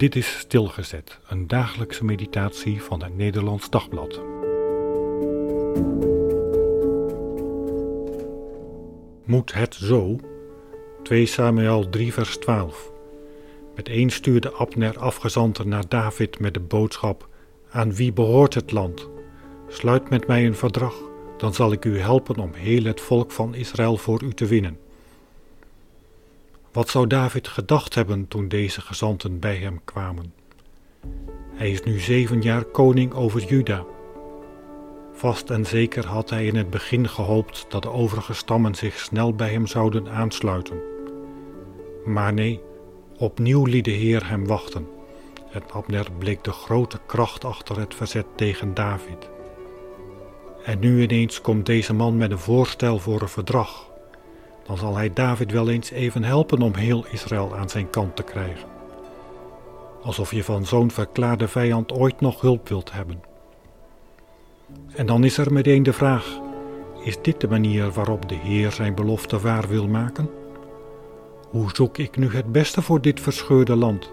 Dit is Stilgezet, een dagelijkse meditatie van het Nederlands Dagblad. Moet het zo? 2 Samuel 3 vers 12. Met één stuurde Abner afgezanten naar David met de boodschap: Aan wie behoort het land? Sluit met mij een verdrag, dan zal ik u helpen om heel het volk van Israël voor u te winnen. Wat zou David gedacht hebben toen deze gezanten bij hem kwamen? Hij is nu zeven jaar koning over Juda. Vast en zeker had hij in het begin gehoopt dat de overige stammen zich snel bij hem zouden aansluiten. Maar nee, opnieuw liet de Heer hem wachten. En Abner bleek de grote kracht achter het verzet tegen David. En nu ineens komt deze man met een voorstel voor een verdrag dan zal hij David wel eens even helpen om heel Israël aan zijn kant te krijgen. Alsof je van zo'n verklaarde vijand ooit nog hulp wilt hebben. En dan is er meteen de vraag: is dit de manier waarop de Heer zijn belofte waar wil maken? Hoe zoek ik nu het beste voor dit verscheurde land?